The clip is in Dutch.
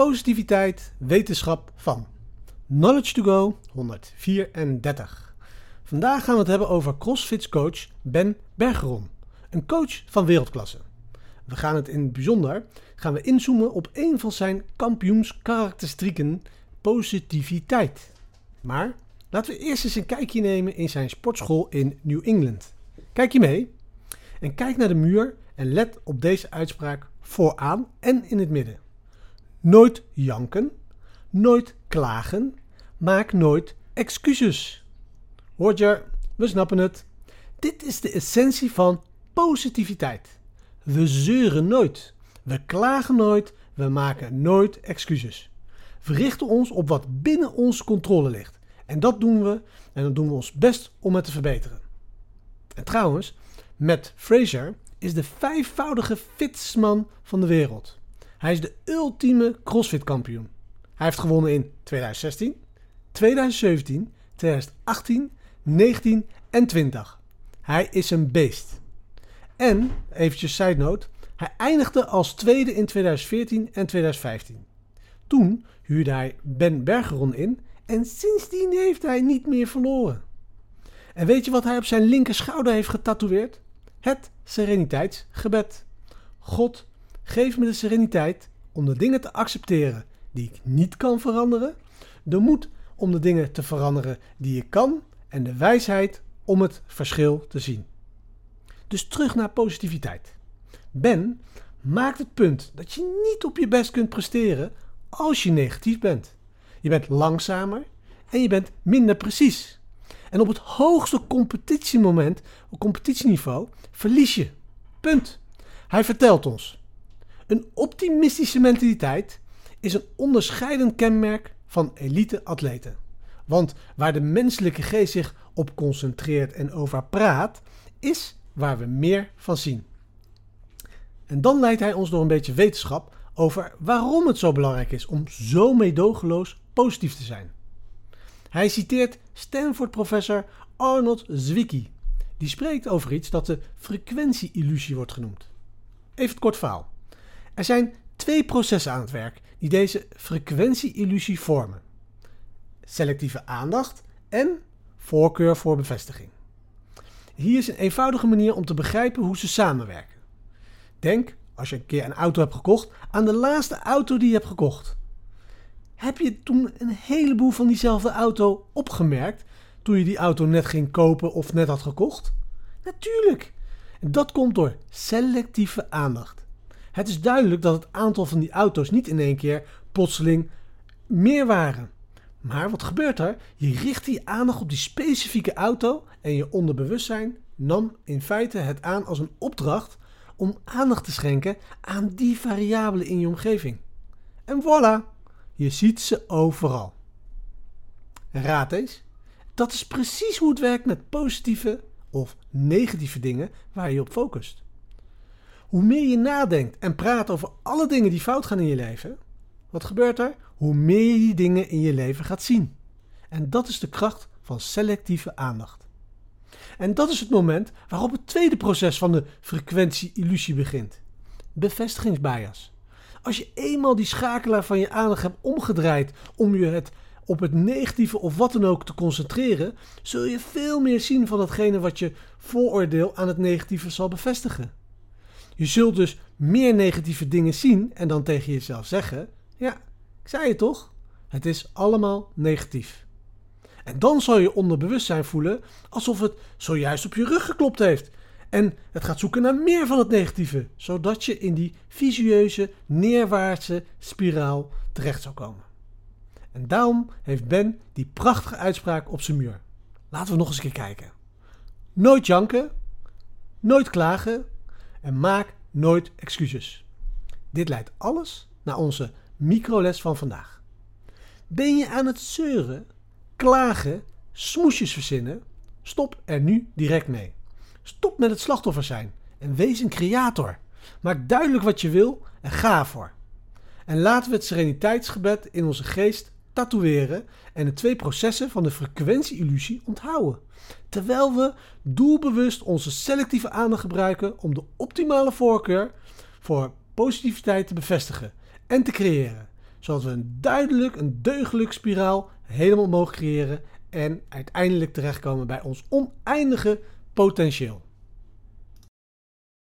Positiviteit, wetenschap van. Knowledge to go 134. Vandaag gaan we het hebben over CrossFit coach Ben Bergeron, een coach van wereldklasse. We gaan het in het bijzonder gaan we inzoomen op een van zijn kampioenskarakteristieken, positiviteit. Maar laten we eerst eens een kijkje nemen in zijn sportschool in New England. Kijk je mee? En kijk naar de muur en let op deze uitspraak vooraan en in het midden. Nooit janken, nooit klagen, maak nooit excuses. Roger, we snappen het. Dit is de essentie van positiviteit. We zeuren nooit, we klagen nooit, we maken nooit excuses. We richten ons op wat binnen onze controle ligt. En dat doen we en dan doen we ons best om het te verbeteren. En trouwens, Matt Fraser is de vijfvoudige fitsman van de wereld. Hij is de ultieme CrossFit kampioen. Hij heeft gewonnen in 2016, 2017, 2018, 19 en 20. Hij is een beest. En, eventjes side note, hij eindigde als tweede in 2014 en 2015. Toen huurde hij Ben Bergeron in en sindsdien heeft hij niet meer verloren. En weet je wat hij op zijn linker schouder heeft getatoeëerd? Het sereniteitsgebed. God, geef me de sereniteit om de dingen te accepteren die ik niet kan veranderen, de moed om de dingen te veranderen die ik kan en de wijsheid om het verschil te zien. Dus terug naar positiviteit. Ben maakt het punt dat je niet op je best kunt presteren als je negatief bent. Je bent langzamer en je bent minder precies. En op het hoogste competitiemoment, op competitieniveau, verlies je. Punt. Hij vertelt ons. Een optimistische mentaliteit is een onderscheidend kenmerk van elite atleten. Want waar de menselijke geest zich op concentreert en over praat, is waar we meer van zien. En dan leidt hij ons door een beetje wetenschap over waarom het zo belangrijk is om zo meedogenloos positief te zijn. Hij citeert Stanford-professor Arnold Zwicky. Die spreekt over iets dat de frequentie-illusie wordt genoemd. Even het kort verhaal. Er zijn twee processen aan het werk die deze frequentie-illusie vormen: selectieve aandacht en voorkeur voor bevestiging. Hier is een eenvoudige manier om te begrijpen hoe ze samenwerken. Denk, als je een keer een auto hebt gekocht, aan de laatste auto die je hebt gekocht. Heb je toen een heleboel van diezelfde auto opgemerkt toen je die auto net ging kopen of net had gekocht? Natuurlijk. En dat komt door selectieve aandacht. Het is duidelijk dat het aantal van die auto's niet in één keer plotseling meer waren. Maar wat gebeurt er? Je richt die aandacht op die specifieke auto en je onderbewustzijn nam in feite het aan als een opdracht om aandacht te schenken aan die variabelen in je omgeving. En voilà, je ziet ze overal. raad eens, dat is precies hoe het werkt met positieve of negatieve dingen waar je op focust. Hoe meer je nadenkt en praat over alle dingen die fout gaan in je leven, wat gebeurt er? Hoe meer je die dingen in je leven gaat zien. En dat is de kracht van selectieve aandacht. En dat is het moment waarop het tweede proces van de frequentie-illusie begint: bevestigingsbias. Als je eenmaal die schakelaar van je aandacht hebt omgedraaid om je het op het negatieve of wat dan ook te concentreren, zul je veel meer zien van datgene wat je vooroordeel aan het negatieve zal bevestigen. Je zult dus meer negatieve dingen zien en dan tegen jezelf zeggen: Ja, ik zei het toch? Het is allemaal negatief. En dan zal je onderbewustzijn voelen alsof het zojuist op je rug geklopt heeft. En het gaat zoeken naar meer van het negatieve, zodat je in die visueuze, neerwaartse spiraal terecht zou komen. En daarom heeft Ben die prachtige uitspraak op zijn muur. Laten we nog eens een keer kijken. Nooit janken, nooit klagen en maak nooit excuses. Dit leidt alles naar onze microles van vandaag. Ben je aan het zeuren, klagen, smoesjes verzinnen? Stop er nu direct mee. Stop met het slachtoffer zijn en wees een creator. Maak duidelijk wat je wil en ga ervoor. En laten we het sereniteitsgebed in onze geest en de twee processen van de frequentie-illusie onthouden. Terwijl we doelbewust onze selectieve aandacht gebruiken om de optimale voorkeur voor positiviteit te bevestigen en te creëren. zodat we een duidelijk, een deugdelijk spiraal helemaal mogen creëren en uiteindelijk terechtkomen bij ons oneindige potentieel.